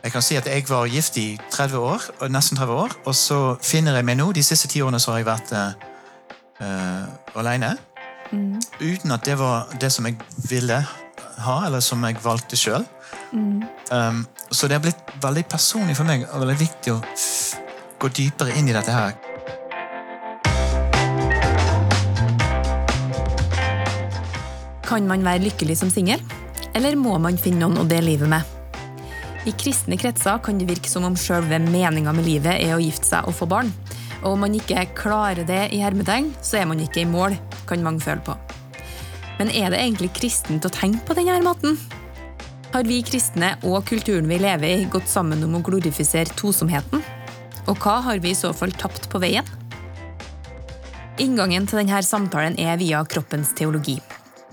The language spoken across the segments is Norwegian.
Jeg kan si at jeg var gift i 30 år, nesten 30 år, og så finner jeg meg nå De siste ti årene så har jeg vært uh, alene. Uten at det var det som jeg ville ha, eller som jeg valgte sjøl. Um, så det har blitt veldig personlig for meg og veldig viktig å gå dypere inn i dette her. Kan man være lykkelig som singel, eller må man finne noen å dele livet med? I kristne kretser kan det virke som om selve meninga med livet er å gifte seg og få barn. Og om man ikke klarer det i hermetegn, så er man ikke i mål, kan mange føle på. Men er det egentlig kristent å tenke på denne måten? Har vi kristne og kulturen vi lever i, gått sammen om å glorifisere tosomheten? Og hva har vi i så fall tapt på veien? Inngangen til denne samtalen er via kroppens teologi.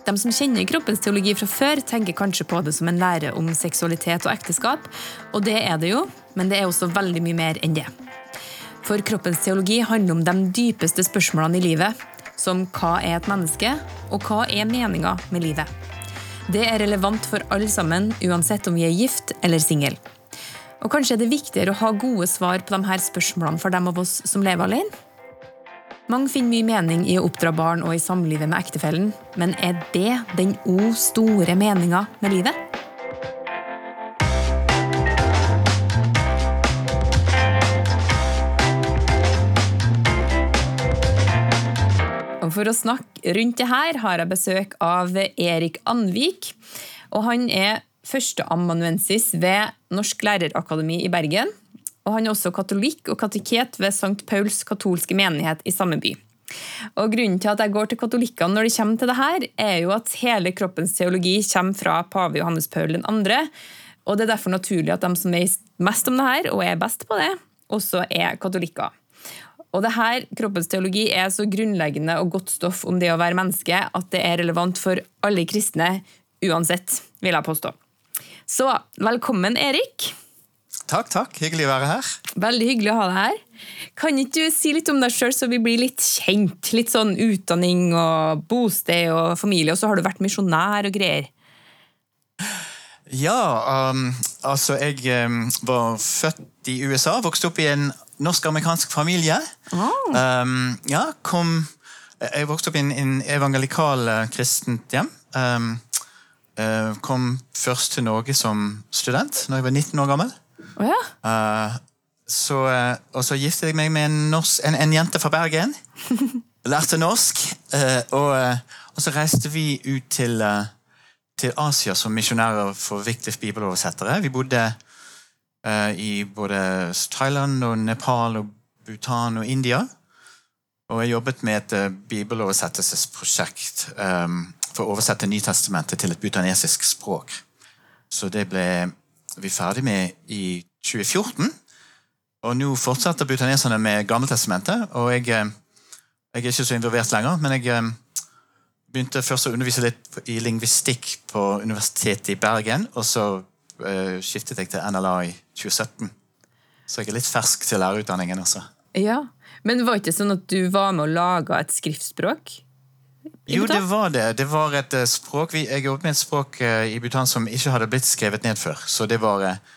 De som kjenner kroppens teologi fra før, tenker kanskje på det som en lære om seksualitet og ekteskap, og det er det jo, men det er også veldig mye mer enn det. For kroppens teologi handler om de dypeste spørsmålene i livet, som hva er et menneske, og hva er meninga med livet. Det er relevant for alle sammen, uansett om vi er gift eller singel. Og kanskje er det viktigere å ha gode svar på de her spørsmålene for dem av oss som lever alene? Mange finner mye mening i å oppdra barn og i samlivet med ektefellen, men er det den o store meninga med livet? For å snakke rundt det her har jeg besøk av Erik Anvik. og Han er førsteamanuensis ved Norsk lærerakademi i Bergen. Og Han er også katolikk og kateket ved St. Pauls katolske menighet i samme by. Og Grunnen til at jeg går til katolikkene når det kommer til det her, er jo at hele kroppens teologi kommer fra pave Johannes Paul 2. Og det er derfor naturlig at de som vet mest om det her, og er best på det, også er katolikker. Og det her, Kroppens teologi er så grunnleggende og godt stoff om det å være menneske at det er relevant for alle kristne uansett, vil jeg påstå. Så velkommen, Erik. Takk, takk. Hyggelig å være her. Veldig hyggelig å ha deg her. Kan ikke du si litt om deg sjøl, så vi blir litt kjent? Litt sånn utdanning og bosted og familie, og så har du vært misjonær og greier. Ja, um, altså jeg um, var født i USA, vokste opp i en norsk-amerikansk familie. Um, ja, kom Jeg vokste opp i en, en evangelikal uh, kristent hjem. Um, uh, kom først til Norge som student når jeg var 19 år gammel. Å ja? Uh, så, uh, og så giftet jeg meg med en, norsk, en, en jente fra Bergen. Lærte norsk. uh, og, og så reiste vi ut til, til Asia som misjonærer for Wycliffe bibeloversettere. Vi bodde i både Thailand og Nepal og Bhutan og India. Og jeg jobbet med et bibeloversettelsesprosjekt um, for å oversette Nytestamentet til et bhutanesisk språk. Så det ble vi ferdig med i 2014. Og nå fortsetter butaneserne med Gammeltestamentet. Og jeg, eh, jeg er ikke så involvert lenger, men jeg eh, begynte først å undervise litt i lingvistikk på Universitetet i Bergen, og så uh, skiftet jeg til NLA i 2017. Så jeg er litt fersk til lærerutdanningen også. ja. Men var det ikke sånn at du var med å lage et skriftspråk? Jo, det var det. Det var et eh, språk vi, Jeg jobbet med et språk eh, i Bhutan som ikke hadde blitt skrevet ned før. Så det var ufløyd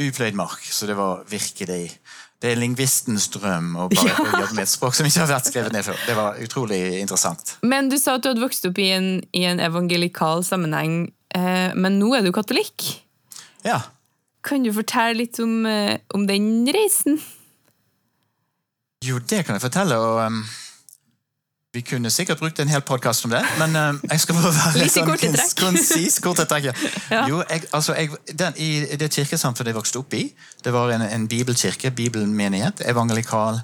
upløyd mark. Så det var virkelig Det er lingvistens drøm å bare Ja. jobbe med et språk som ikke har vært skrevet ned før. Det var utrolig interessant. Men du sa at du hadde vokst opp i en, i en evangelikal sammenheng, eh, men nå er du katolikk. Ja. Kan du fortelle litt om, eh, om den reisen? Jo, det kan jeg fortelle. og um, Vi kunne sikkert brukt en hel podkast om det, men uh, jeg skal bare være Litt trekk. konsis. Kort trekk, ja. Jo, jeg, altså, jeg, den, I det kirkesamfunnet jeg vokste opp i, det var en, en bibelkirke, bibelmenighet, evangelikal,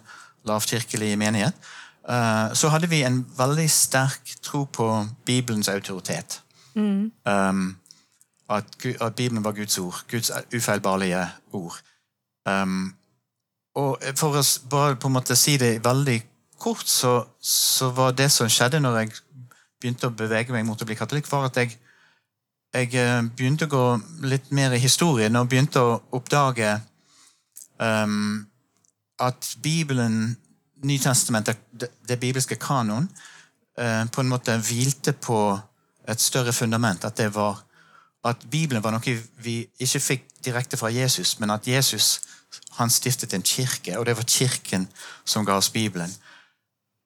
lavkirkelig menighet. Uh, så hadde vi en veldig sterk tro på Bibelens autoritet. Um, at, at Bibelen var Guds ord. Guds ufeilbarlige ord. Um, og for å bare på en måte si det veldig kort, så, så var det som skjedde når jeg begynte å bevege meg mot å bli katolikk, var at jeg, jeg eh, begynte å gå litt mer i historien og begynte å oppdage um, at Bibelen, Nytestamentet, det, det bibelske kanon, uh, på en måte hvilte på et større fundament. At var at Bibelen var noe vi ikke fikk direkte fra Jesus, men at Jesus han stiftet en kirke, og det var kirken som ga oss Bibelen.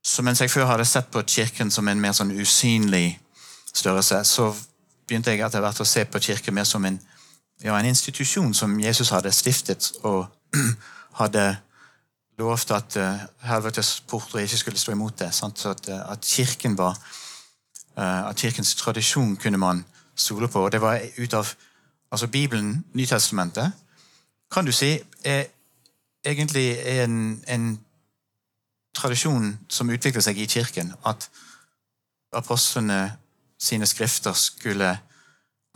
Så mens jeg før hadde sett på Kirken som en mer sånn usynlig størrelse, så begynte jeg etter hvert å se på Kirken mer som en, ja, en institusjon som Jesus hadde stiftet og hadde lovt at uh, helvetes porter ikke skulle stå imot det. At, uh, at, kirken var uh, At kirkens tradisjon kunne man stole på. Og det var ut av altså Bibelen, Nytestamentet, kan du si, er egentlig en, en tradisjon som utvikler seg i kirken. At apostlene sine skrifter skulle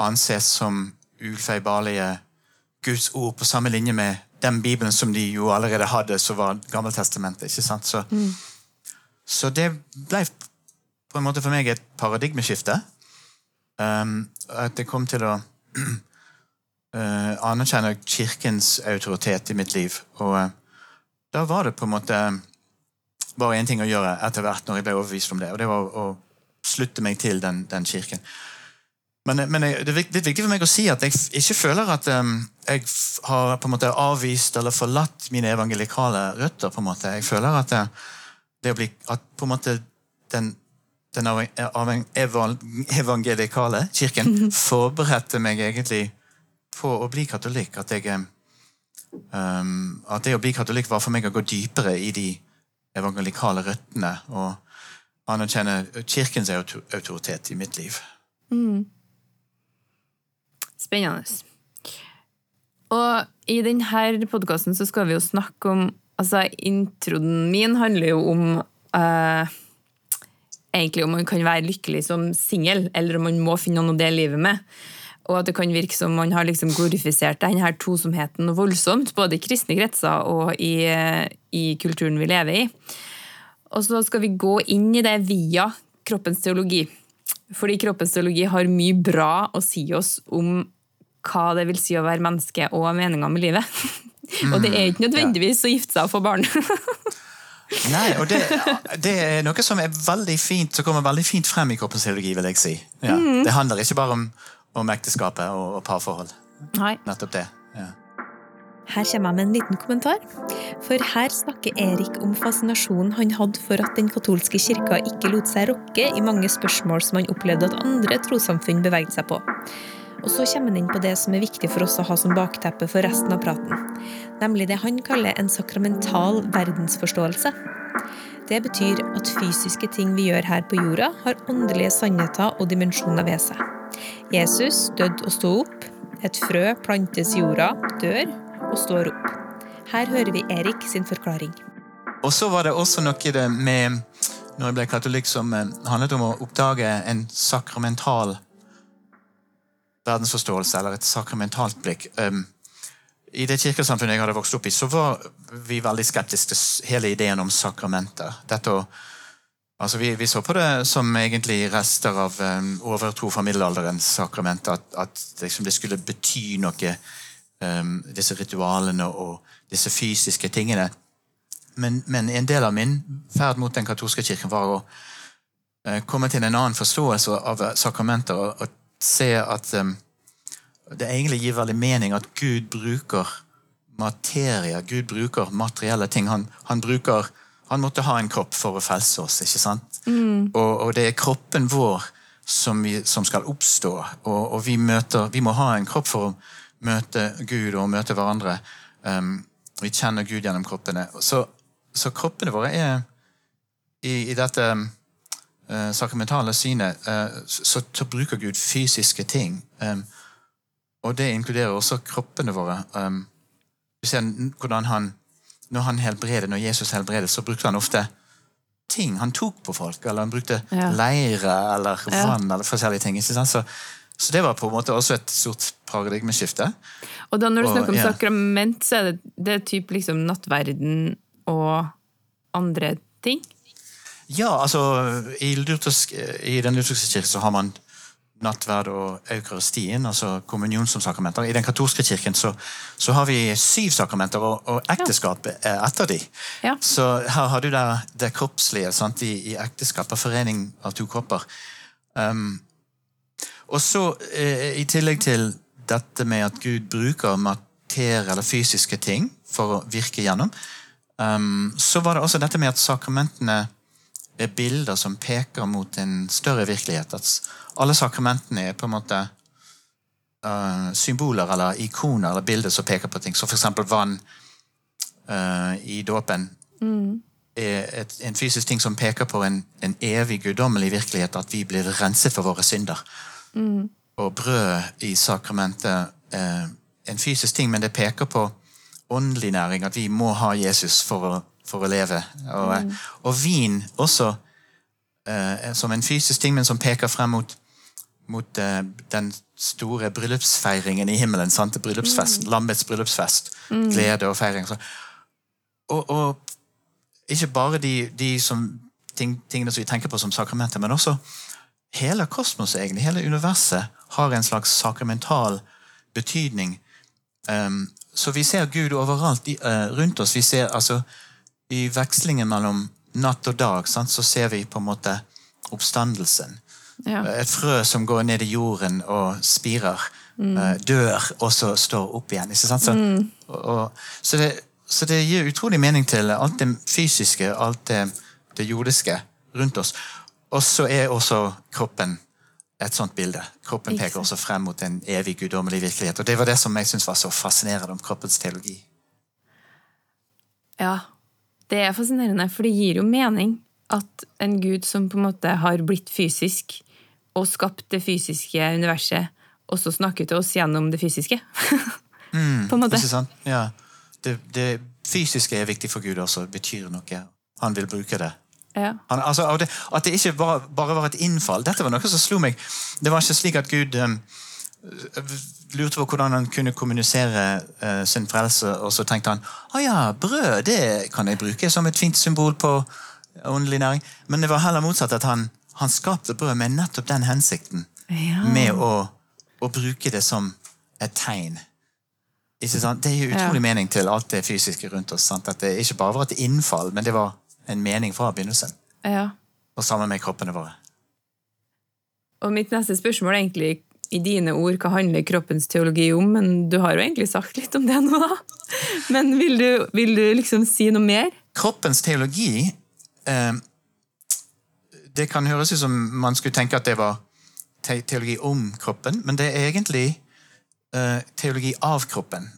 anses som ufeilbarlige Guds ord på samme linje med den Bibelen som de jo allerede hadde, som var Gammeltestamentet. ikke sant? Så, mm. så det ble på en måte for meg et paradigmeskifte. Um, at jeg kom til å uh, anerkjenne Kirkens autoritet i mitt liv. Og uh, da var det på en måte bare én ting å gjøre etter hvert når jeg ble overbevist om det, og det var å, slutte meg til den, den kirken. Men, men, det er viktig for meg å si at jeg ikke føler at um, jeg har på en måte avvist eller forlatt mine evangelikale røtter. på en måte. Jeg føler at det, det å bli, at på en måte den, den evangelikale kirken forberedte meg egentlig på å bli katolikk. At, jeg, um, at det å bli katolikk var for meg å gå dypere i de evangelikale røttene og anerkjenne kirkens autoritet i mitt liv. Mm. Spennende. Og i denne podkasten skal vi jo snakke om Altså, introen min handler jo om uh, Egentlig om man kan være lykkelig som singel, eller om man må finne noen å dele livet med. Og at det kan virke som man har liksom glorifisert denne tosomheten voldsomt, både i kristne kretser og i, eh, i kulturen vi lever i. Og så skal vi gå inn i det via kroppens teologi. Fordi kroppens teologi har mye bra å si oss om hva det vil si å være menneske og meninga med livet. og det er ikke nødvendigvis å gifte seg og få barn. Nei, og det, det, er noe som er veldig fint, som kommer veldig fint frem i kroppens teologi, vil jeg si. Ja, mm. Det handler ikke bare om, om ekteskapet og, og parforhold. Nei. Nettopp det. Ja. Her kommer jeg med en liten kommentar. For her snakker Erik om fascinasjonen han hadde for at den katolske kirka ikke lot seg rokke i mange spørsmål som han opplevde at andre trossamfunn beveget seg på. Og så kommer han inn på det som er viktig for oss å ha som bakteppe for resten av praten. Nemlig det han kaller en sakramental verdensforståelse. Det betyr at fysiske ting vi gjør her på jorda, har åndelige sannheter og dimensjoner ved seg. Jesus døde og sto opp. Et frø plantes i jorda, dør og står opp. Her hører vi Erik sin forklaring. Og så var det også noe med når jeg ble katolikk, som eh, handlet om å oppdage en sakramental verdensforståelse, eller et sakramentalt blikk. Um, I det kirkesamfunnet jeg hadde vokst opp i, så var vi veldig skeptiske til hele ideen om sakramenter. Dette å Altså, vi, vi, så på det som egentlig rester av um, overtro fra middelalderens sakrament. At, at liksom, det skulle bety noe um, disse ritualene og disse fysiske tingene. Men, men, en del av min ferd mot den katolske kirken var å uh, komme til en annen forståelse av sakramenter og, og se at um, det egentlig gir veldig mening at Gud bruker materie, Gud bruker materielle ting. Han, han, bruker, han måtte ha en kropp for å frelse oss, ikke sant? Mm. Og, og, det er kroppen vår som, vi, som skal oppstå, og, og vi, møter, vi må ha en kropp for å møte Gud og møte hverandre. Um, vi kjenner Gud gjennom kroppene. Så, så kroppene våre er i, i dette uh, sakramentale synet uh, så, så, bruker Gud fysiske ting. Um, og det inkluderer også kroppene våre. Um, vi ser hvordan han Når han helbreder, når Jesus helbredet, så brukte han ofte ting. Han tok på folk, eller han brukte ja. leire eller vann eller forskjellige ting. Så, så det var på en måte også et stort paradigmeskifte. Og da når du snakker om ja. sakrament, så er det, det er typ liksom nattverden og andre ting? Ja, altså i, luthersk, i den lutherske kirke så har man nattverd og eukaristien, altså kommunion som sakramenter. I den katolske kirken så, så har vi syv sakramenter, og, og ekteskapet er ett av de. Ja. Så her har du det, det kroppslige sant, i, i ekteskap, forening av to kropper. Um, Og så, eh, i tillegg til dette med at Gud bruker materie eller fysiske ting for å virke gjennom, um, så var det også dette med at sakramentene er bilder som peker mot en større virkelighet. At alle sakramentene er på en måte uh, symboler eller ikoner eller bilder som peker på ting. Så eksempel vann uh, i dåpen er et, en fysisk ting som peker på en, en evig guddommelig virkelighet, at vi blir renset for våre synder. Og brød i sakramentet er en fysisk ting, men det peker på åndelig næring, at vi må ha Jesus for å, for å leve. Og, og vin også eh, som en fysisk ting, men som peker frem mot, mot eh, den store bryllupsfeiringen i himmelen. Sant? Bryllupsfest, Lammets bryllupsfest. Glede og feiring. Så. Og, og ikke bare de, de som, ting, tingene som vi tenker på som sakramenter, men også hele kosmoset, egentlig, hele universet, har en slags sakramental betydning. Um, så vi ser Gud overalt i, eh, rundt oss. Vi ser altså I vekslingen mellom natt og dag sant, så ser vi på en måte oppstandelsen. Ja. Et frø som går ned i jorden og spirer, mm. dør og så står opp igjen. Så, og, og, så, det, så det gir utrolig mening til alt det fysiske, alt det, det jordiske rundt oss. Og så er også kroppen et sånt bilde. Kroppen peker også frem mot en evig guddommelig virkelighet. Og det var det som jeg syntes var så fascinerende om kroppens teologi. Ja, det er fascinerende, for det gir jo mening at en gud som på en måte har blitt fysisk og skapt det fysiske universet, også snakker til oss gjennom det fysiske. på en måte. Ikke sant? Ja. Det, det fysiske er viktig for Gud også. Betyr noe. Han vil bruke det. Ja. Han, altså, at, det, at det ikke bare, bare var et innfall. Dette var noe som slo meg. Det var ikke slik at Gud um, lurte på hvordan han kunne kommunisere eh, sin frelse, og så tenkte han å ja, brød det kan jeg bruke som et fint symbol på åndelig næring. Men det var heller motsatt. at Han, han skapte brød med nettopp den hensikten. Ja. Med å, å bruke det som et tegn. Ikke sant? Det gir utrolig Ja. mening til alt det fysiske rundt oss. Sant? At det ikke bare var et innfall, men det var en mening fra begynnelsen. ja. Og sammen med kroppene våre. Og mitt neste spørsmål er egentlig i dine ord, hva handler kroppens teologi om? Men du har jo egentlig sagt litt om det nå, da. Men vil du, vil du liksom si noe mer? Kroppens teologi eh, Det kan høres ut som man skulle tenke at det var te teologi om kroppen, men det er egentlig eh, teologi av kroppen.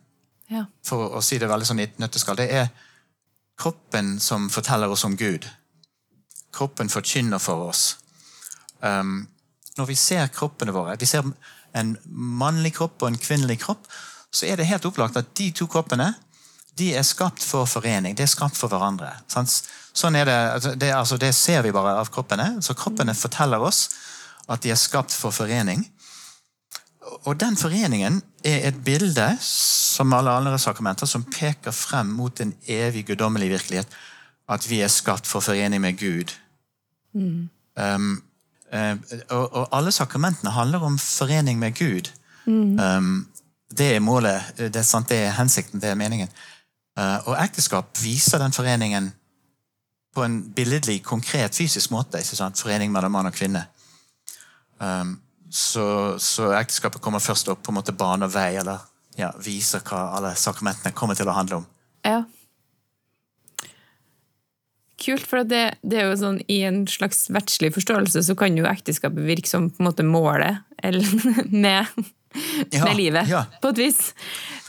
Ja. For å si det veldig sånn i et nøtteskall. Det er kroppen som forteller oss om Gud. Kroppen forkynner for oss. Um, når vi ser kroppene våre, vi ser en mannlig kropp og en kvinnelig kropp, så er det helt opplagt at de to kroppene de er skapt for forening. De er skapt for hverandre. Sånn er det, altså, det, altså, det ser vi bare av kroppene. Så kroppene forteller oss at de er skapt for forening. Og den foreningen er et bilde, som alle andre sakramenter, som peker frem mot en evig guddommelig virkelighet. At vi er skapt for forening med Gud. Um, eh, og, og alle sakramentene handler om forening med Gud. Um, det er målet, det er, sant, det er hensikten, det er meningen. Uh, og ekteskap viser den foreningen på en billedlig, konkret, fysisk måte. Forening mellom mann og kvinne. Um, så, så ekteskapet kommer først opp på en måte bane og vei, eller ja, viser hva alle sakramentene kommer til å handle om. Ja. Kult, for det, det er jo sånn I en slags verdslig forståelse så kan jo ekteskapet virke som på en måte målet eller, med, Ja, med livet, ja. på et vis.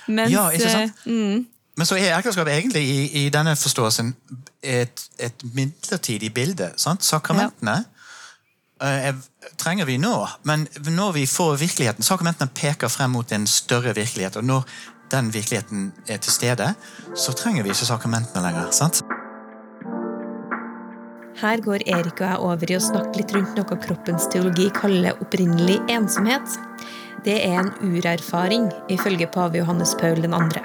Mens, Ja, ikke sant? eh, Mm, Men så er ekteskapet egentlig i, i denne forståelsen et, et midlertidig bilde. Sant? Sakramentene ja. er, trenger vi nå, men når vi får virkeligheten Sakramentene peker frem mot en større virkelighet, og når den virkeligheten er til stede, så trenger vi ikke sakramentene lenger. sant? Her går Erik og jeg over i å snakke litt rundt noe kroppens teologi kaller opprinnelig ensomhet. Det er en urerfaring, ifølge pave Johannes Paul 2.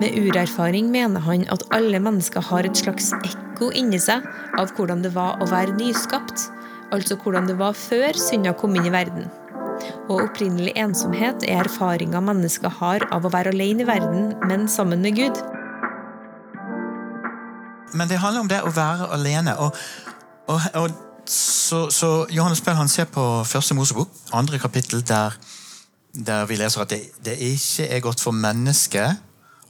Med urerfaring mener han at alle mennesker har et slags ekko inni seg av hvordan det var å være nyskapt, altså hvordan det var før synda kom inn i verden. Og opprinnelig ensomhet er erfaringa mennesker har av å være alene i verden, men sammen med Gud. Men det handler om det å være alene. Og, og, og så, så Johannes Pell han ser på første Mosebok, andre kapittel, der, der vi leser at det, det ikke er godt for mennesket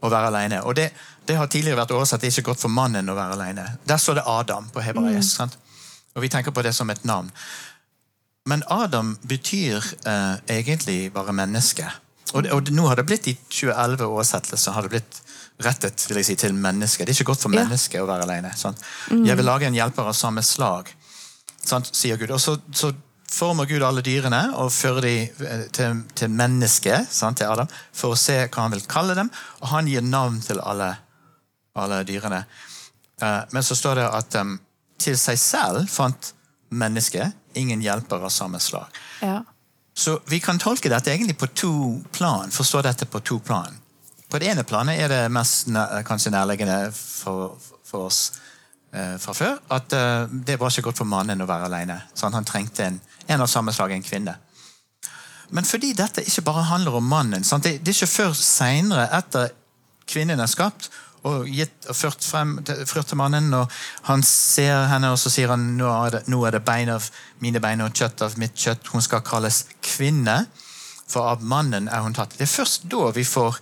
å være alene. Og det, det har tidligere vært oversatt det er ikke godt for mannen å være alene. Der står det Adam på hebraisk. sant? Og vi tenker på det som et navn. Men Adam betyr eh, egentlig bare menneske. Og, og nå har det blitt i 2011 oversettelse har det blitt rettet vil jeg si, til mennesket. Det er ikke godt for Ja. mennesket å være alene. Sant? Jeg vil lage en hjelper av samme slag, sant? sier Gud. Og så, så former Gud alle dyrene og fører dem eh, til, til mennesket, sant? til Adam, for å se hva han vil kalle dem. Og han gir navn til alle, alle dyrene. Uh, men så står det at um, til seg selv fant mennesket ingen hjelper av samme slag. Ja. Så vi kan tolke dette egentlig på to plan. Forstå dette på to plan. På det ene planet er det mest kanskje nærliggende for, for oss eh, fra før at eh, det var ikke godt for mannen å være alene. Sånn, han trengte en, en av samme slag, en kvinne. Men fordi dette ikke bare handler om mannen sant? Det, det er ikke før seinere, etter kvinnen er skapt og gitt og ført frem ført til mannen, og han ser henne, og så sier han nå er det, nå er det bein av mine bein og kjøtt av mitt kjøtt. Hun skal kalles kvinne, for av mannen er hun tatt. Det er først da vi får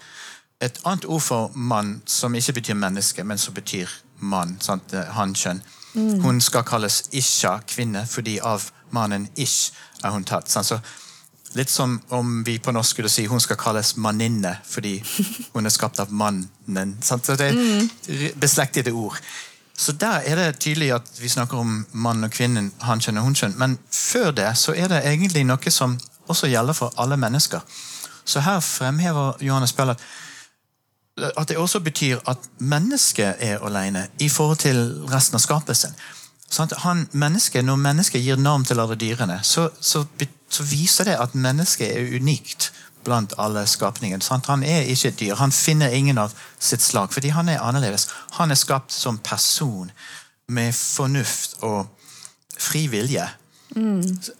et annet ord for mann, som ikke betyr menneske, men som betyr mann. Sant? Han-kjønn. Hun skal kalles isha, kvinne, fordi av mannen ish er hun tatt. Sant? Så Litt som om vi på norsk skulle si hun skal kalles manninne fordi hun er skapt av mannen. Sant? Så det er beslektede ord. Så der er det tydelig at vi snakker om mann og kvinnen, han-kjønn og hun-kjønn. Men før det så er det egentlig noe som også gjelder for alle mennesker. Så her fremhever Johannes Pell at at det også betyr at mennesket er alene i forhold til resten av skapelsen. Han, menneske, når mennesket gir navn til alle dyrene, så, så, så viser det at mennesket er unikt blant alle skapningene. Sant? Han er ikke et dyr. Han finner ingen av sitt slag, fordi han er annerledes. Han er skapt som person med fornuft og fri vilje,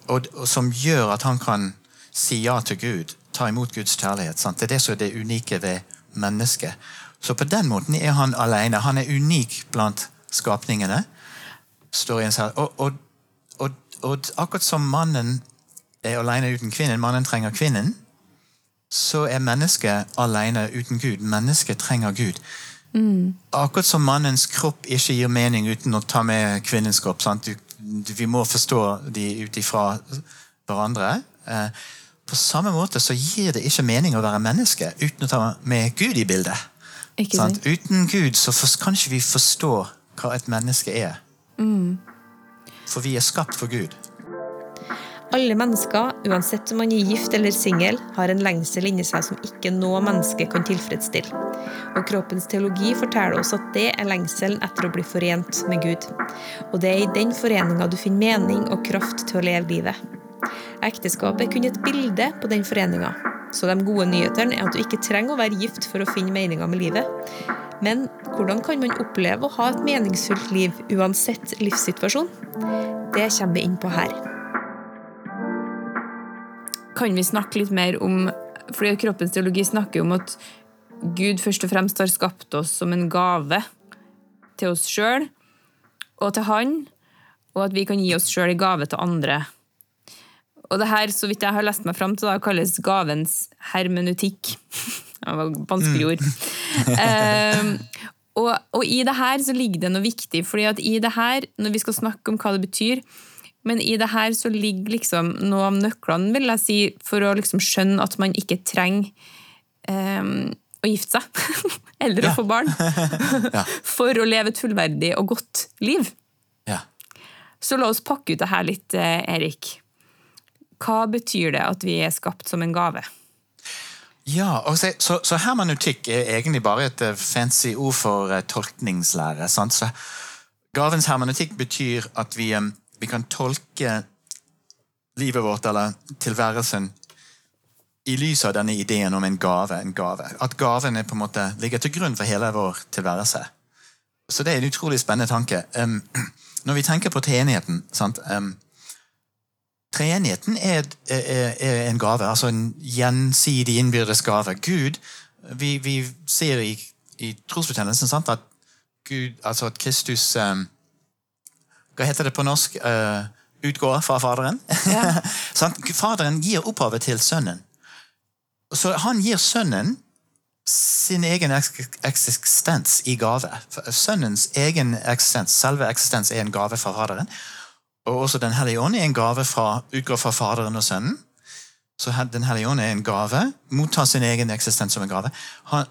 og, og som gjør at han kan si ja til Gud, ta imot Guds kjærlighet. Sant? Det er det som er det unike ved mennesket. Så på den måten er han alene. Han er unik blant skapningene. Står i en sel- og, og, og, og akkurat som mannen er alene uten kvinnen, mannen trenger kvinnen, så er mennesket alene uten Gud. Mennesket trenger Gud. Akkurat som mannens kropp ikke gir mening uten å ta med kvinnens kropp. Sant? Vi må forstå de ut ifra hverandre. Eh, på samme måte så gir det ikke mening å være menneske uten å ta med Gud i bildet. Sant? Uten Gud så kan ikke vi forstå hva et menneske er. For vi er skapt for Gud. Alle mennesker, uansett om man er gift eller singel, har en lengsel inni seg som ikke noe menneske kan tilfredsstille. Og kroppens teologi forteller oss at det er lengselen etter å bli forent med Gud. Og det er i den foreninga du finner mening og kraft til å leve livet. Ekteskapet er kun et bilde på den foreninga. Så de gode nyhetene er at du ikke trenger å være gift for å finne meninga med livet. Men hvordan kan man oppleve å ha et meningsfullt liv uansett livssituasjon? Det kommer vi inn på her. Kan vi snakke litt mer om fordi Kroppens teologi snakker om at Gud først og fremst har skapt oss som en gave til oss sjøl og til Han, og at vi kan gi oss sjøl i gave til andre. Og det her, så vidt jeg har lest meg fram til, da, kalles gavens hermenutikk. Det var vanskelig ord. uh, og, og i det her så ligger det noe viktig, fordi at i det her, når vi skal snakke om hva det betyr, men i det her så ligger liksom noe av nøklene, vil jeg si, for å liksom skjønne at man ikke trenger um, å gifte seg. Eller å få barn. Ja. For å leve et fullverdig og godt liv. Ja. Så la oss pakke ut det her litt, eh, Erik. Hva betyr det at vi er skapt som en gave? Ja, og så, så, hermeneutikk er egentlig bare et eh, fancy ord for eh, tolkningslære. Sant? Så gavens hermeneutikk betyr at vi, eh, vi kan tolke livet vårt eller tilværelsen i lys av denne ideen om en gave. en gave. At gaven på en måte ligger til grunn for hele vår tilværelse. Så det er en utrolig spennende tanke. Um, når vi tenker på treenigheten? Um, Treenigheten er, er, er en gave, altså en gjensidig innbyrdes gave. Gud, vi, vi ser i, i trosfortellelsen sant, at Gud, altså at Kristus um, Hva heter det på norsk? Uh, utgår fra Faderen. Ja. Faderen gir opphavet til Sønnen. Så han gir Sønnen sin egen eksistens i gave. Sønnens egen eksistens, selve eksistens, er en gave fra Faderen. Og også Den hellige ånd er en gave fra, utgår fra Faderen og Sønnen. Så Den hellige ånd er en gave, mottar sin egen eksistens som en gave.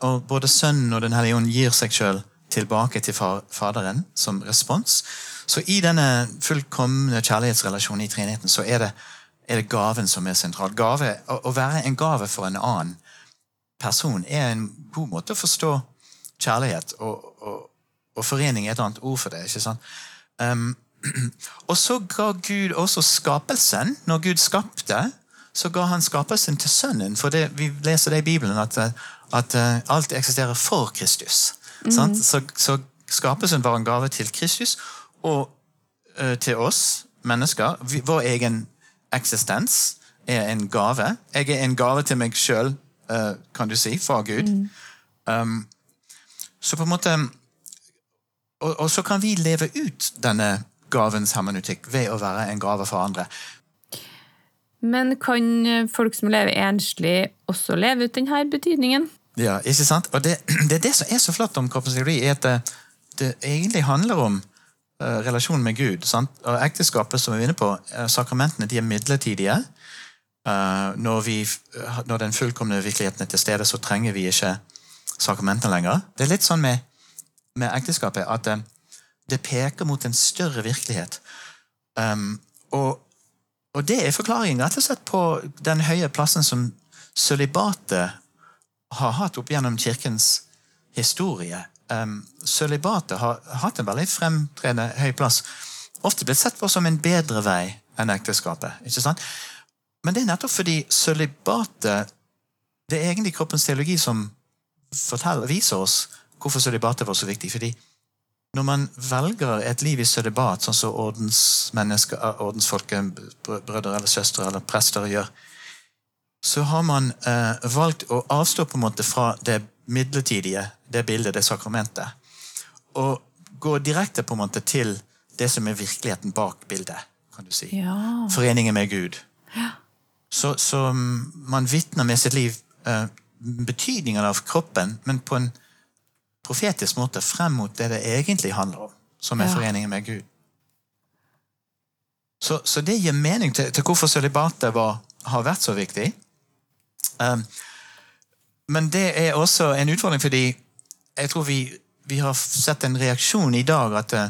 Og Både Sønnen og Den hellige ånd gir seg sjøl tilbake til Faderen som respons. Så i denne fullkomne kjærlighetsrelasjonen i treenigheten så er det, er det gaven som er sentral. Gave, å, å være en gave for en annen person er en god måte å forstå kjærlighet, og, og, og forening er et annet ord for det. ikke sant? Um, og så ga Gud også skapelsen. Når Gud skapte, så ga han skapelsen til Sønnen. For det, vi leser det i Bibelen, at, eh, at eh, alt eksisterer for Kristus. sant? Så, så skapelsen var en gave til Kristus og eh, til oss mennesker. Vi, vår egen eksistens er en gave. Jeg er en gave til meg sjøl, kan du si, fra Gud. Um, så på en måte og, og så kan vi leve ut denne gavens hermeneutikk ved å være en gave for andre. Men kan eh, folk som lever enslig, også leve ut denne betydningen? Ja, ikke sant? Og det, det er det som er så flott om kroppens teori, er at det, det egentlig handler om uh, relasjonen med Gud. Sant? Og ekteskapet, som vi er inne på, uh, sakramentene de er midlertidige. Uh, når, vi, når den fullkomne virkeligheten er til stede, så trenger vi ikke sakramentene lenger. Det er litt sånn med, med ekteskapet at det peker mot en større virkelighet. Um, og, og det er forklaringen rett og slett på den høye plassen som sølibatet har hatt opp gjennom kirkens historie. Um, sølibatet har hatt en veldig fremtredende høy plass. Ofte blitt sett på som en bedre vei enn ekteskapet. ikke sant? Men det er nettopp fordi sølibatet Det er egentlig kroppens teologi som forteller, viser oss hvorfor sølibatet var så viktig. fordi når man velger et liv i sødebat, sånn som ordensmennesker, ordensfolket, brødre eller søstre eller prester gjør, så har man eh, valgt å avstå på en måte fra det midlertidige, det bildet, det sakramentet, og gå direkte på en måte til det som er virkeligheten bak bildet, kan du si. Ja. Foreningen med Gud. Så, så man vitner med sitt liv eh, betydningen av kroppen, men på en profetisk måte frem mot det det egentlig handler om, som er Ja. foreningen med Gud. Så, så det gir mening til, til hvorfor sølibatet har vært så viktig. Um, men det er også en utfordring fordi jeg tror vi, vi har sett en reaksjon i dag at uh,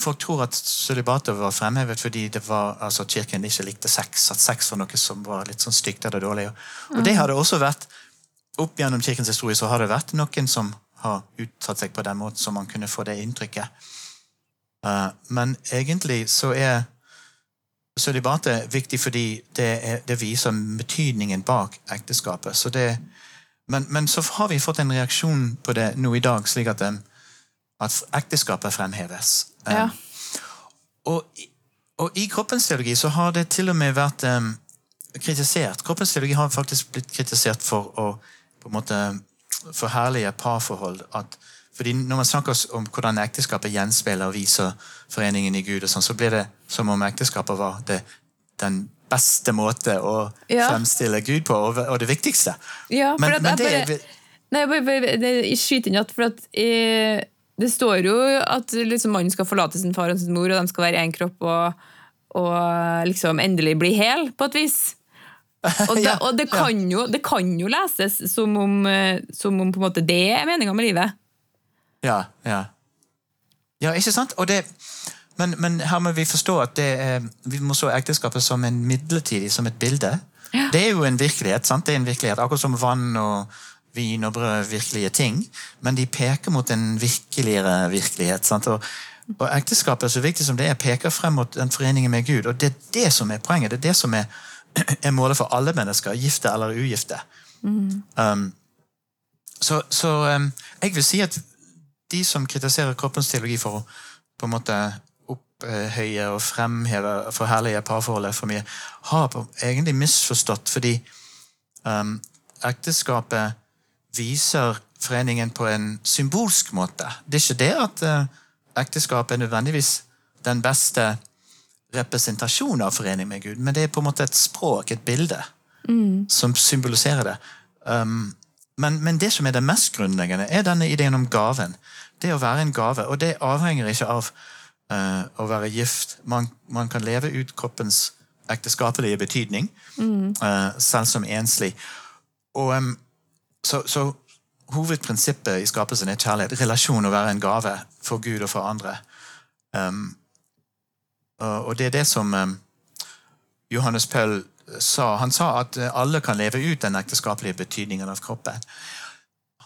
folk tror at sølibatet var fremhevet fordi det var, altså, kirken ikke likte sex. At sex var noe som var litt sånn stygt eller dårlig. Og det har det også vært opp gjennom kirkens historie så har det vært noen som har uttatt seg på den måten, så man kunne få det inntrykket. Eh, men egentlig så er sølibatet viktig fordi det, er, det viser betydningen bak ekteskapet. Så det, men, men så har vi fått en reaksjon på det nå i dag, slik at, eh, at ekteskapet fremheves. Eh, Ja. og, og i kroppens teologi så har det til og med vært um, kritisert. Kroppens teologi har faktisk blitt kritisert for å på en måte forherlige parforhold. At, fordi når man snakker om hvordan ekteskapet gjenspeiler og viser foreningen i Gud, og sånn, så blir det som om ekteskapet var det, den beste måte å Ja. fremstille Gud på, og, og det viktigste. Ja, Men- men det bare, Nei, bare, bare skyter inn at, for at eh, det står jo at liksom, mannen skal forlate sin far og sin mor, og de skal være én kropp og, og liksom endelig bli hel, på et vis. Og det, og det, kan, jo, det kan jo leses som om, eh, som om det er meninga med livet. Ja, ja. Ja, ikke sant? Det, men, men her må vi forstå at det er, vi må så ekteskapet som en midlertidig, som et bilde. Det er jo en virkelighet, sant? Det er en virkelighet, akkurat som vann og vin og brød virkelige ting, men de peker mot en virkeligere virkelighet. Sant? Og, og ekteskapet, så viktig som det er, peker frem mot den foreningen med Gud, og det er det som er poenget. Det er det som er, er målet for alle mennesker, gifte eller ugifte. Um, så så um, jeg vil si at de som kritiserer kroppens teologi for å på en måte opphøye og fremheve forherlige parforholdet for mye, har egentlig misforstått, fordi um, ekteskapet viser foreningen på en symbolsk måte. Det er ikke det at uh, ekteskapet er nødvendigvis den beste representasjon av forening med Gud, men det er på en måte et språk, et bilde, som symboliserer det. Um, men, men, det som er det mest grunnleggende, er denne ideen om gaven. Det å være en gave. Og det avhenger ikke av uh, å være gift. Man, man, kan leve ut kroppens ekteskapelige betydning, mm. uh, selv som enslig. Og um, så, så, hovedprinsippet i skapelsen er kjærlighet. Relasjon å være en gave for Gud og for andre. Um, og det er det som um, Johannes Paul sa. Han sa at eh, alle kan leve ut den ekteskapelige betydningen av kroppen.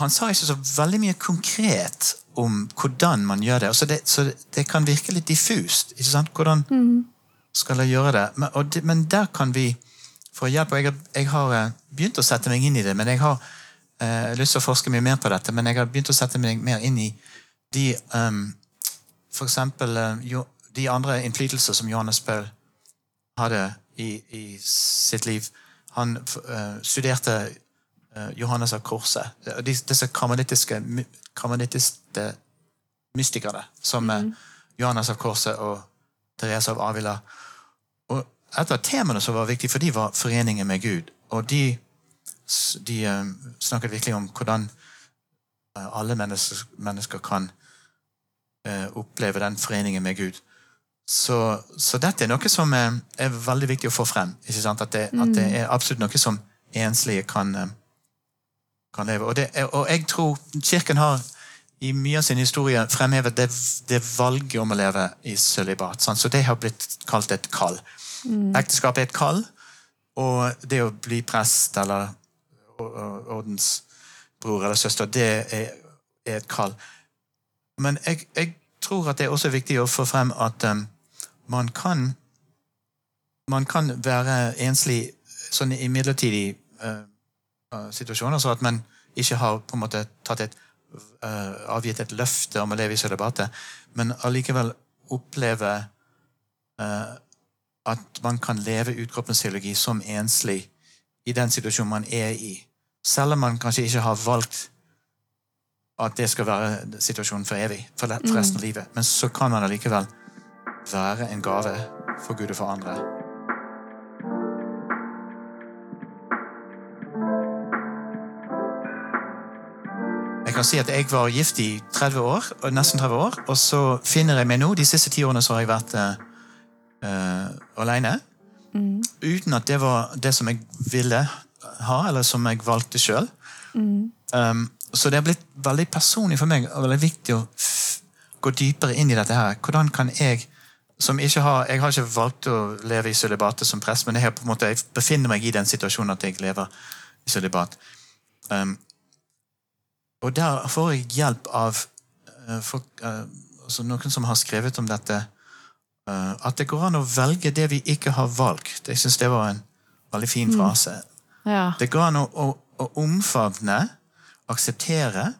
Han sa ikke så veldig mye konkret om hvordan man gjør det. Så det, så det kan virke litt diffust. ikke sant? Hvordan skal jeg gjøre det? Men, det, men der kan vi få hjelp. og jeg, jeg, har eh, begynt å sette meg inn i det. men Jeg har eh, lyst til å forske mye mer på dette, men jeg har begynt å sette meg mer inn i de um, eksempel uh, de andre innflytelser som Johannes Paul hadde i, i sitt liv. Han uh, studerte uh, Johannes av Korset. Disse karmelittiske, karmelittiske mystikerne, som mm. Johannes av Korset og Therese av Avila. Og Et av temaene som var viktig for dem, var foreningen med Gud. Og de, de snakket virkelig om hvordan alle mennesker, mennesker kan oppleve den foreningen med Gud. Så, så, dette er noe som er, er veldig viktig å få frem. At det, mm. at, det, er absolutt noe som enslige kan, eh, kan leve. Og, det, og, jeg tror Kirken har i mye av sin historie fremhevet det, det valget om å leve i sølibat. Så det har blitt kalt et kall. Mm. Ekteskap er et kall, og det å bli prest eller ordensbror eller -søster, det er, er et kall. Men jeg, jeg, tror at det er også viktig å få frem at um, man kan man kan være enslig sånn i midlertidige uh, situasjoner, så at man ikke har på en måte tatt et, uh, avgitt et løfte om å leve i sølibatet, men allikevel oppleve uh, at man kan leve ut kroppens teologi som enslig i den situasjonen man er i. Selv om man kanskje ikke har valgt at det skal være situasjonen for evig, for resten av mm. livet. Men så kan man allikevel være en gave for Gud og for andre. Jeg kan si at jeg var gift i 30 år, nesten 30 år, og så finner jeg meg nå De siste ti årene så har jeg vært uh, alene. Mm. Uten at det var det som jeg ville ha, eller som jeg valgte sjøl. Mm. Um, så det har blitt veldig personlig for meg og veldig viktig å gå dypere inn i dette. her. Hvordan kan jeg som ikke har, Jeg har ikke valgt å leve i sølibatet som prest, men jeg, på en måte, jeg befinner meg i den situasjonen at jeg lever i sølibat. Um, og der får jeg hjelp av uh, folk, uh, altså noen som har skrevet om dette. Uh, at det går an å velge det vi ikke har valgt. Jeg syns det var en veldig fin mm. frase. Mm. Ja. Det går an å, å, å omfavne, akseptere,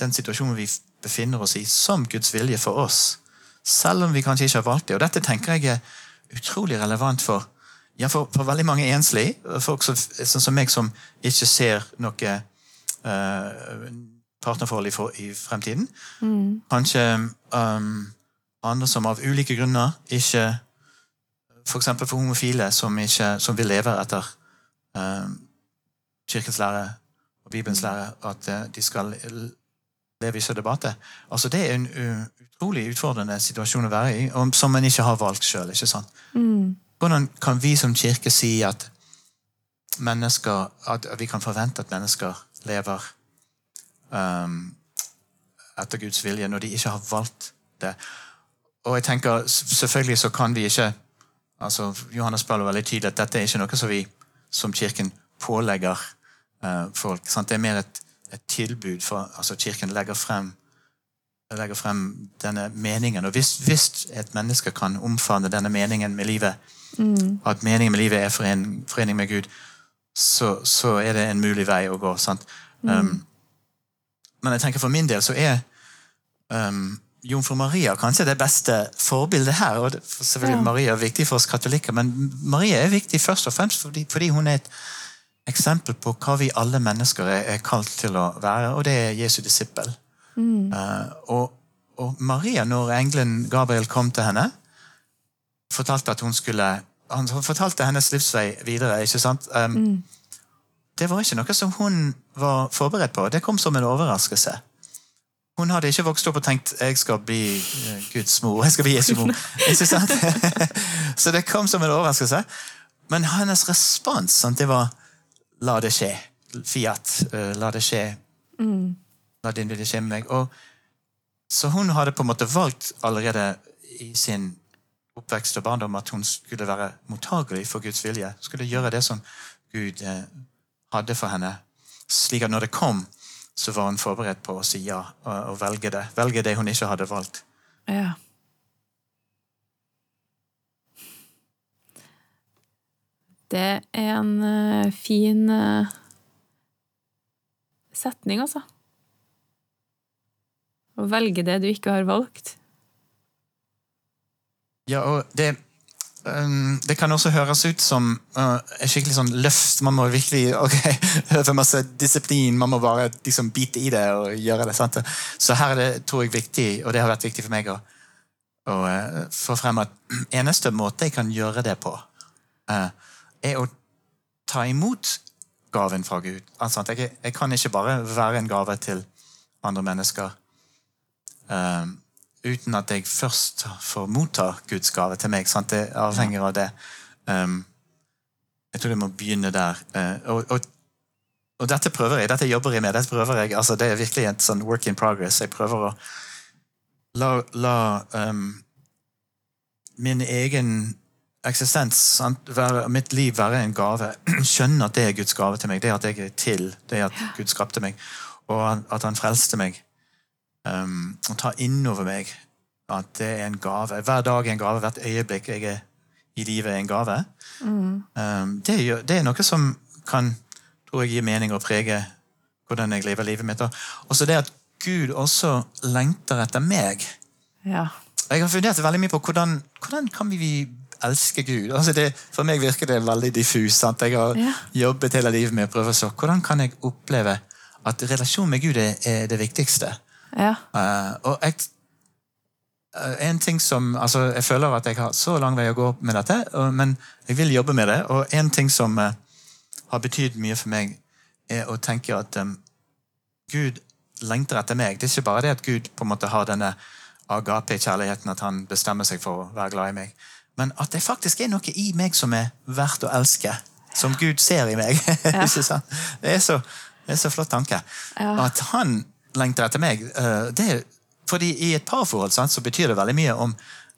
den situasjonen vi befinner oss i, som Guds vilje for oss. Selv om vi kanskje ikke har valgt det. Og dette tenker jeg er utrolig relevant for, ja, for, for veldig mange enslige. Folk som, sånn som meg, som ikke ser noe uh, partnerforhold i, for, i fremtiden. Mm. Kanskje um, andre som av ulike grunner ikke F.eks. For, for homofile som, ikke, som vil leve etter um, kirkens lære og Bibelens lære, at uh, de skal leve i sølibatet. Altså, det er en utrolig utfordrende situasjon å være i, som man ikke har valgt sjøl. Mm. Hvordan kan vi som kirke si at, at vi kan forvente at mennesker lever um, etter Guds vilje, når de ikke har valgt det? Og jeg tenker, Selvfølgelig så kan vi ikke altså Johannes Paul veldig tydelig at dette er ikke noe som vi som Kirken pålegger uh, folk. Sant? Det er mer et, et tilbud for altså Kirken legger frem legger frem denne meningen. Og hvis, hvis et menneske kan omfavne denne meningen med livet, mm. at meningen med livet er forening, forening med Gud, så, så, er det en mulig vei å gå. Mm. Um, men jeg tenker for min del så er um, jomfru Maria kanskje det beste forbildet her. og selvfølgelig ja. Maria er viktig for oss katolikker, men Maria er viktig først og fremst fordi, fordi hun er et eksempel på hva vi alle mennesker er, er kalt til å være, og det er Jesu disippel. Mm. Uh, og, og, Maria, når engelen Gabriel kom til henne, fortalte at hun skulle Han fortalte hennes livsvei videre. ikke sant? Um, Det var ikke noe som hun var forberedt på. Det kom som en overraskelse. Hun hadde ikke vokst opp og tenkt jeg skal bli eh, Guds mor. jeg skal bli Jesu mor. Ikke sant? Så det kom som en overraskelse. Men hennes respons sant, det var la det skje. Fiat. eh, La det skje. La din vilje skje med meg. Og, så hun hadde på en måte valgt allerede i sin oppvekst og barndom at hun skulle være mottagelig for Guds vilje. Skulle gjøre det som Gud eh, hadde for henne. Slik at når det kom, så var hun forberedt på å si ja og, og velge det. Velge det hun ikke hadde valgt. Ja. Det er en eh, fin eh, setning, altså. Å velge det du ikke har valgt. Ja, og det um, Det kan også høres ut som uh, et skikkelig sånn løft. Man må virkelig ok, øve masse disiplin. Man må bare liksom bite i det og gjøre det. sant? Så her er det tror jeg viktig, og det har vært viktig for meg å, å uh, få frem at eneste måte jeg kan gjøre det på, uh, er å ta imot gaven fra Gud. Altså, jeg, jeg kan ikke bare være en gave til andre mennesker. Um, uten at jeg først får motta Guds gave til meg. Sant? Det avhenger av det. Um, jeg tror jeg må begynne der. Uh, og, og, og, dette prøver jeg, dette jobber jeg med. dette prøver jeg, altså Det er virkelig et sånn work in progress. Jeg prøver å la, la um, min egen eksistens, sant? Mitt liv, være en gave. Skjønne at det er Guds gave til meg. Det at jeg er til. Det at Gud skapte meg. Og at han frelste meg um, og ta innover meg at det er en gave. Hver dag er en gave, hvert øyeblikk jeg er i livet er en gave. Um, det, gjør, det, er noe som kan tror jeg, gi mening og prege hvordan jeg lever livet mitt. Og så det at Gud også lengter etter meg. Ja. Jeg har fundert veldig mye på hvordan, hvordan kan vi elske Gud. Altså det, for meg virker det veldig diffust. Sant? Jeg har Ja. jobbet hele livet med å prøve å se hvordan kan jeg oppleve at relasjon med Gud er, er det viktigste. Ja. Uh, og jeg, eh, en ting som, altså Jeg føler at jeg har så lang vei å gå med dette, og, men jeg vil jobbe med det. Og en ting som uh, har betydd mye for meg, er å tenke at um, Gud lengter etter meg. Det er ikke bare det at Gud på en måte har denne agape-kjærligheten, at han bestemmer seg for å være glad i meg, men at det faktisk er noe i meg som er verdt å elske. Som Gud ser i meg. Sant? det, er så, det er så flott tanke. Ja. At han lengter etter meg. eh, det fordi I et parforhold sant, så betyr det veldig mye om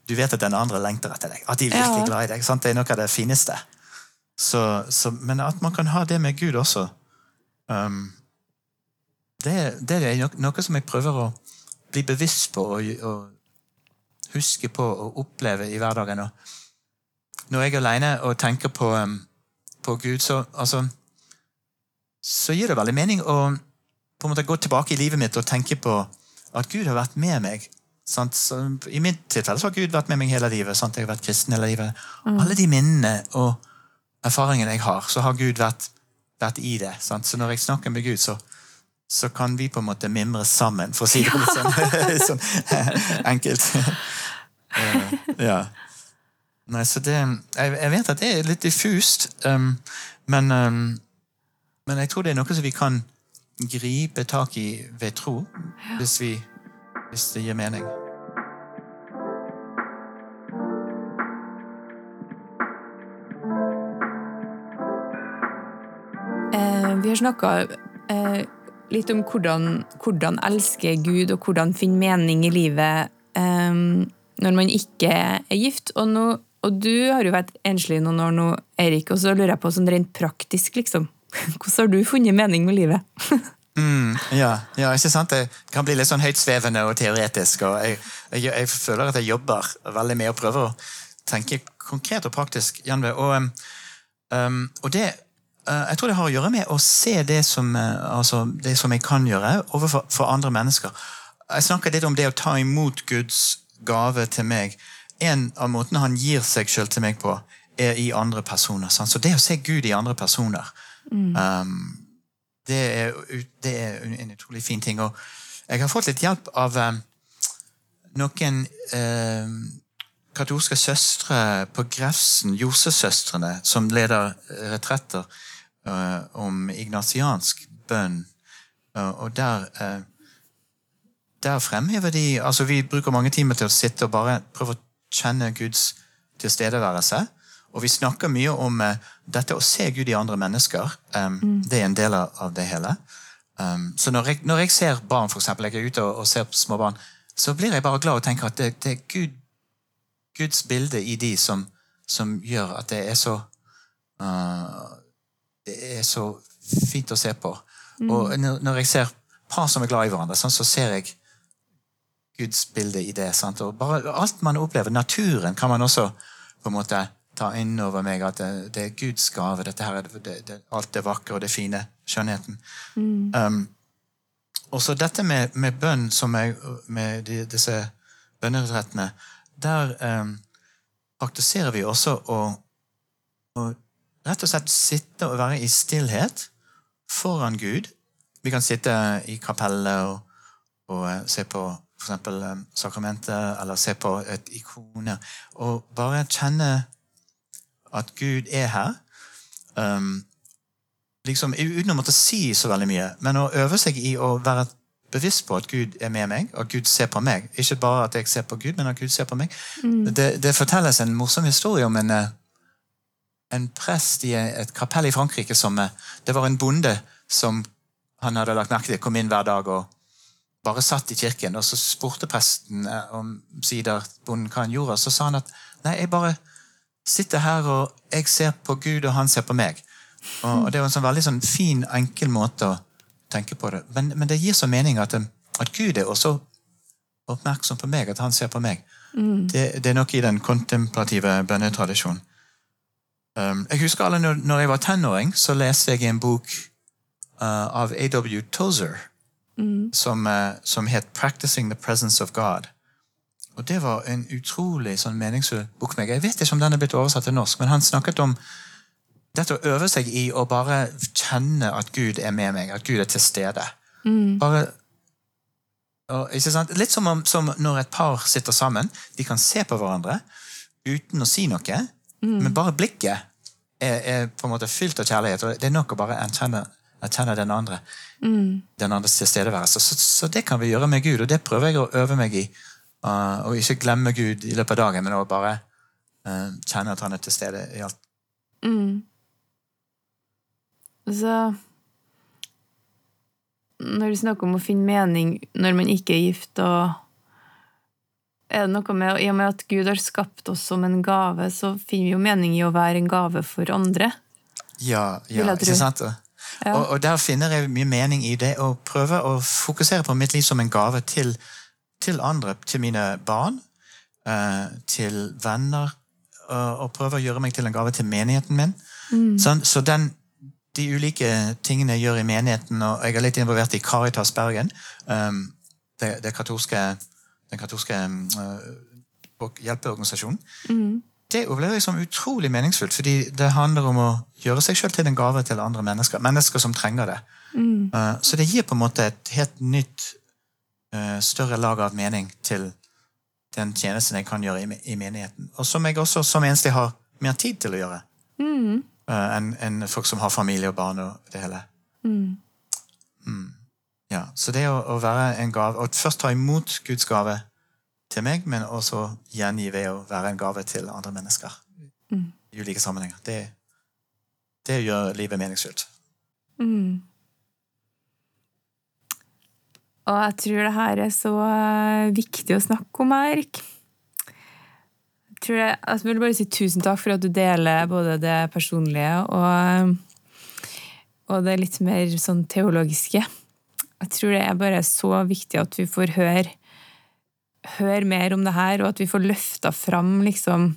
du vet at den andre lengter etter deg. At de er virkelig Ja. glad i deg. Sant? Det er noe av det fineste. Så, så, men at man kan ha det med Gud også um, det, det er noe som jeg prøver å bli bevisst på og, og huske på og oppleve i hverdagen. Og når jeg er alene og tenker på, um, på Gud, så, altså, så gir det veldig mening å på en måte gå tilbake i livet mitt og tenke på at Gud har vært med meg. Sant? I mitt tilfelle så har Gud vært med meg hele livet. Sant? Jeg har vært kristen hele livet. Alle de minnene og erfaringene jeg har, så har Gud vært, vært i det. Sant? Så når jeg snakker med Gud, så, så kan vi på en måte mimre sammen, for å si det litt sånn, sånn enkelt. Eh, ja. Nei, så det jeg, jeg vet at det er litt diffust, um, men, um, men jeg tror det er noe som vi kan gripe tak i ved tro, hvis, vi, hvis det gir mening. Eh, vi har snakka eh, litt om hvordan, hvordan elske Gud, og hvordan finne mening i livet um, når man ikke er gift. Og, nå, og du har jo vært enslig noen år nå, Erik, og så lurer jeg på sånn rent praktisk, liksom. Hvordan har du funnet mening med livet? Mm, ja, ja, ikke sant? Det kan bli litt sånn høytsvevende og teoretisk. og jeg, jeg, jeg føler at jeg jobber veldig med å prøve å tenke konkret og praktisk. Janve, og, um, og det jeg tror det har å gjøre med å se det som, uh, altså, det som jeg kan gjøre overfor for andre mennesker. Jeg snakker litt om det å ta imot Guds gave til meg. En av måtene han gir seg sjøl til meg på, er i andre personer. Sant? Så det å se Gud i andre personer um, det er, det er en utrolig fin ting. Og jeg har fått litt hjelp av um, noen um, katolske søstre på Grefsen, Josesøstrene, som leder retretter eh, om ignatiansk bønn. Uh, og der, uh, der fremhever de altså Vi bruker mange timer til å sitte og bare prøve å kjenne Guds tilstedeværelse. Og vi snakker mye om dette å se Gud i andre mennesker. Um, Det er en del av det hele. Um, så når jeg, når jeg ser barn, for eksempel, jeg er ute og, og ser små barn, så blir jeg bare glad og tenker at det, det er Gud, Guds bilde i de som, som gjør at det er så uh, Det er så fint å se på. Og når, jeg ser par som er glad i hverandre, sånn, så ser jeg Guds bilde i det. Sant? Og bare alt man opplever, naturen, kan man også på en måte ta inn over meg at det, det er Guds gave. dette her, det, det, Alt det vakre og det fine. Skjønnheten. Um, og så dette med, med bønn, som er, med de, disse bønneretrettene der um, praktiserer vi også å, å rett og slett sitte og være i stillhet foran Gud. Vi kan sitte i kapellet og, og eh, se på eksempel um, sakramentet, eller se på et ikone, og bare kjenne at Gud er her. Um, liksom, uten å måtte si så veldig mye, men å øve seg i å være bevisst på at Gud er med meg, at Gud ser på meg. Ikke bare at jeg ser på Gud, men at Gud ser på meg. Det, det fortelles en morsom historie om en, eh, en prest i et kapell i Frankrike som eh, Det var en bonde som han hadde lagt merke til, kom inn hver dag og bare satt i kirken. Og så spurte presten eh, om sider bonden hva han gjorde, så sa han at nei, jeg bare sitter her, og jeg ser på Gud, og han ser på meg. Og, Det er en sånn veldig sånn fin, enkel måte å tenke på det. Men, men det gir så mening at, eh, at Gud er også oppmerksom på meg, at han ser på meg. Det, det er nok i den kontemplative bønnetradisjonen. Um, jeg husker alle når, når jeg var tenåring, så leste jeg en bok uh, av A.W. Tozer som, uh, som het 'Practicing the Presence of God'. Og Det var en utrolig sånn meningsfull bok meg. Jeg vet ikke om den er blitt oversatt til norsk, men han snakket om dette å øve seg i å bare kjenne at Gud er med meg, at Gud er til stede. Bare og? Litt som, om, som når et par sitter sammen. De kan se på hverandre uten å si noe, men bare blikket er, er på en måte fylt av kjærlighet. og Det er nok å bare erkjenne, erkjenne den andre. Den andres tilstedeværelse. Så, så det kan vi gjøre med Gud, og det prøver jeg å øve meg i. Uh, og ikke glemme Gud i løpet av dagen, men å bare uh, kjenne at han er til stede i alt. Så Når du snakker om å finne mening når man ikke er gift, og er det noe med, I og med at Gud har skapt oss som en gave, så finner vi jo mening i å være en gave for andre. Ja, ja ikke sant? Ja. Og, og der finner jeg mye mening i det å prøve å fokusere på mitt liv som en gave til, til andre, til mine barn, eh, til venner, og, prøve å gjøre meg til en gave til menigheten min. Sånn, så den, de ulike tingene jeg gjør i menigheten, og jeg er litt involvert i Caritas Bergen, um, det, det katolske, den katolske uh, hjelpeorganisasjonen, det opplever jeg som utrolig meningsfullt, fordi det handler om å gjøre seg selv til en gave til andre mennesker. Mennesker som trenger det. Uh, så det gir på en måte et helt nytt, uh, større lag av mening til den tjenesten jeg kan gjøre i, i menigheten. Og som jeg også som eneste har mer tid til å gjøre uh, enn en folk som har familie og barn og det hele. Mm. Ja, så det å, å være en gave, og først ta imot Guds gave til meg, men også gjengi ved å være en gave til andre mennesker i ulike sammenhenger. Det, det gjør livet meningsfylt. Og jeg tror det her er så eh, viktig å snakke om, Erik. Jeg, tror det, altså, jeg vil bare si tusen takk for at du deler både det personlige og, og det litt mer sånn teologiske. Jeg tror det er bare så viktig at vi får høre, høre mer om det her, og at vi får løfta fram liksom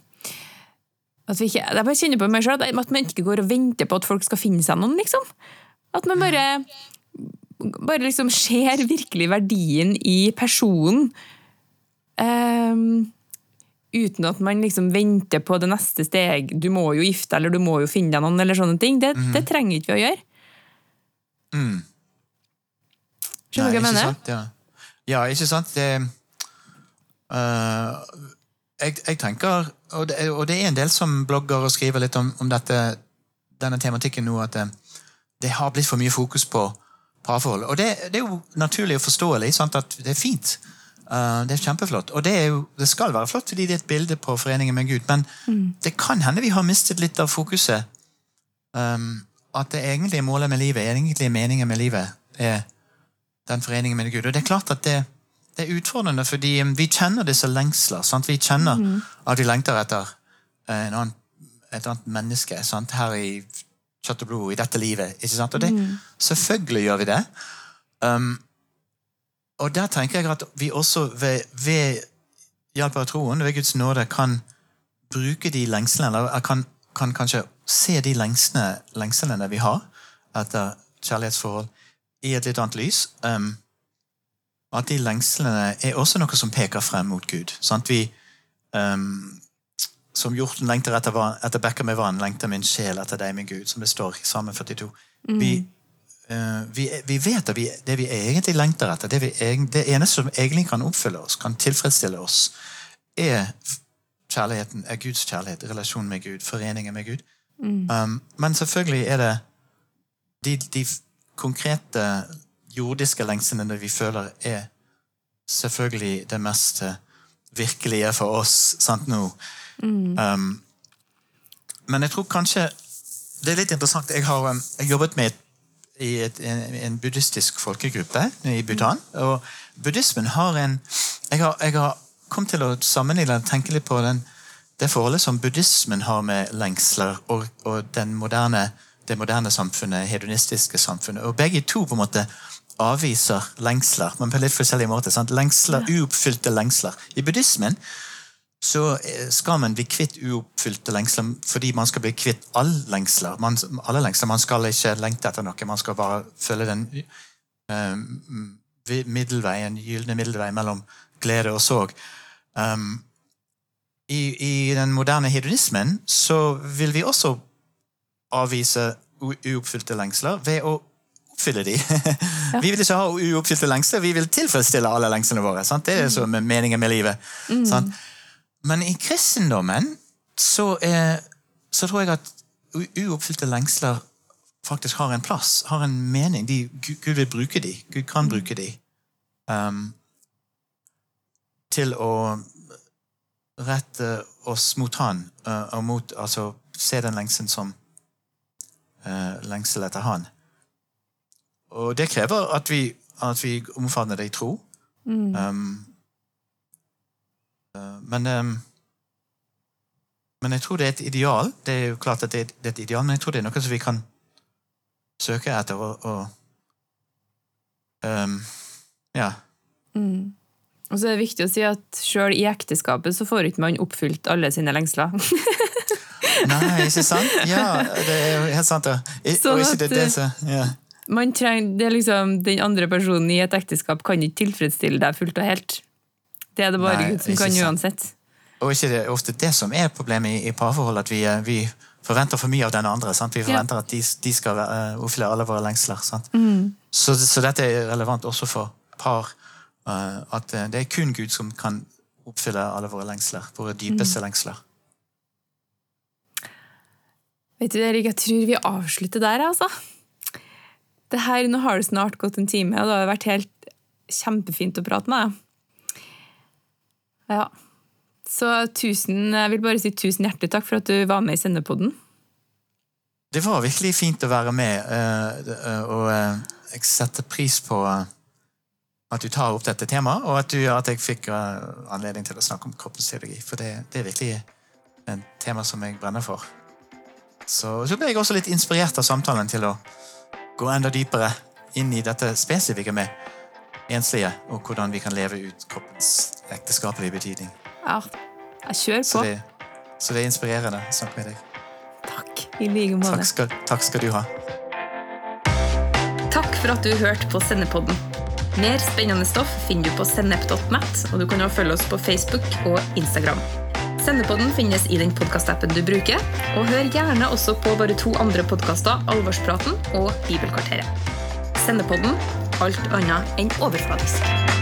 at vi ikke, Jeg bare kjenner på meg selv at man ikke går og venter på at folk skal finne seg noen, liksom. At man bare bare liksom ser virkelig verdien i personen. Um, uten at man liksom venter på det neste steg. Du må jo gifte eller du må jo finne deg noen, eller sånne ting. Det, det trenger ikke vi å gjøre. Mm. Skjønner du hva jeg mener? Sant? Ja. ja, ikke sant? Det, uh, jeg, jeg tenker, og det, og det er en del som blogger og skriver litt om, om dette, denne tematikken nå, at det, det har blitt for mye fokus på parforhold. Og det, det er jo naturlig og forståelig sant, at det er fint. Uh, det er kjempeflott. Og det, er jo, det, skal være flott fordi det er et bilde på foreningen med Gud. Men mm. det kan hende vi har mistet litt av fokuset. Um, at det egentlige målet med livet, egentlige meningen med livet, er den foreningen med Gud. Og det er klart at det, det er utfordrende, fordi um, vi kjenner disse lengsler. Sant? Vi kjenner mm. at vi lengter etter eh, annen, et annet menneske sant? her i kjøtt og blod, i dette livet. Ikke sant? Og det, mm. selvfølgelig gjør vi det. Um, og der tenker jeg at vi også ved, ved hjelp av troen, ved Guds nåde, kan bruke de lengslene, eller kan, kan kanskje se de lengslene, lengslene vi har etter kjærlighetsforhold, i et litt annet lys. Um, at de lengslene er også noe som peker frem mot Gud. Sant? Vi, um, som hjorten lengter etter, etter bekker med vann, lengter min sjel etter deg, min Gud, som det står i Salme 42. Mm. Vi, uh, vi, vi, vet at vi, det vi egentlig lengter etter, det, vi, det, eneste som egentlig kan oppfylle oss, kan tilfredsstille oss, er kjærligheten, er Guds kjærlighet, relasjonen med Gud, foreningen med Gud. Mm. Um, men selvfølgelig er det de, de konkrete jordiske lengslene vi føler, er selvfølgelig det mest virkelige for oss sant nå. Mm. Um, men jeg tror kanskje Det er litt interessant. Jeg har um, jeg jobbet med i et, en, en, buddhistisk folkegruppe i Bhutan. Og buddhismen har en Jeg har, jeg har kommet til å sammenligne tenke litt på den, det forholdet som buddhismen har med lengsler og, og moderne, det moderne samfunnet, hedonistiske samfunnet. Og begge to på en måte avviser lengsler, men på litt forskjellige måter. Sant? Lengsler, Uoppfylte lengsler. I buddhismen så eh, skal man bli kvitt uoppfylte lengsler fordi man skal bli kvitt all lengsler. Man, alle lengsler. Man skal ikke lengte etter noe, man skal bare følge den um, middelveien, gylne middelvei mellom glede og sorg. Um, i, i, den moderne hedonismen så vil vi også avvise uoppfylte lengsler ved å oppfylle de. Ja. Vi vil ikke ha uoppfylte lengsler, vi vil tilfredsstille alle lengslene våre. Sant? Det er så med meningen med livet. Mm. Men i kristendommen så, er, så, tror jeg at uoppfylte lengsler faktisk har en plass, har en mening. De, Gud vil bruke de. Gud kan bruke de. Um, til å rette oss mot Han, og mot, altså se den lengselen som lengsel etter Han. Og det krever at vi, at vi omfavner det i tro. Mm. Um, uh, men um, men jeg tror det er et ideal. Det er jo klart at det det er, et ideal, men jeg tror det er noe som vi kan søke etter og, og um, Ja. Mm. Og så er det viktig å si at sjøl i ekteskapet så får ikke man oppfylt alle sine lengsler. Nei, ikke sant? Ja, det er jo helt sant. Ja. Sånn og ikke det, det så, ja trenger, det er liksom, Den andre personen i et ekteskap kan ikke tilfredsstille deg fullt og helt. Det er det bare Nei, Gud som kan sant. uansett. Og ikke det ofte det som er problemet i, i parforhold, at vi, eh, vi, forventer for mye av den andre. Sant? Vi forventer ja. at de, de skal uh, oppfylle alle våre lengsler. Mm. Så, så, dette er relevant også for par. Uh, at det er kun Gud som kan oppfylle alle våre lengsler. Våre dypeste mm. lengsler. Vet du, Erik, jeg tror vi avslutter der, altså det her, Nå har det snart gått en time, og det har vært helt kjempefint å prate med deg. Ja. Så tusen, jeg vil bare si tusen hjertelig takk for at du var med i Sendepodden. Det var virkelig fint å være med, eh, eh, og eh, jeg setter pris på at du tar opp dette temaet, og at, du, at jeg fikk anledning til å snakke om kroppens teologi. For det, det, er virkelig et tema som jeg brenner for. Så, så ble jeg også litt inspirert av samtalen til å gå enda dypere inn i dette spesifikke med enslige, og hvordan vi kan leve ut kroppens ekteskapelige betydning. Ja, jeg kjører på. Så det, så det er inspirerende å snakke med deg. Takk. I like måte. Takk skal, takk skal du ha. Takk for at du hørte på Sendepodden. Mer spennende stoff finner du på sennep.net, og du kan også følge oss på Facebook og Instagram. Sendepodden finnes i den podkastappen du bruker, og hør gjerne også på våre to andre podkaster, Alvorspraten og Bibelkvarteret. Sendepodden alt annet enn overfladisk.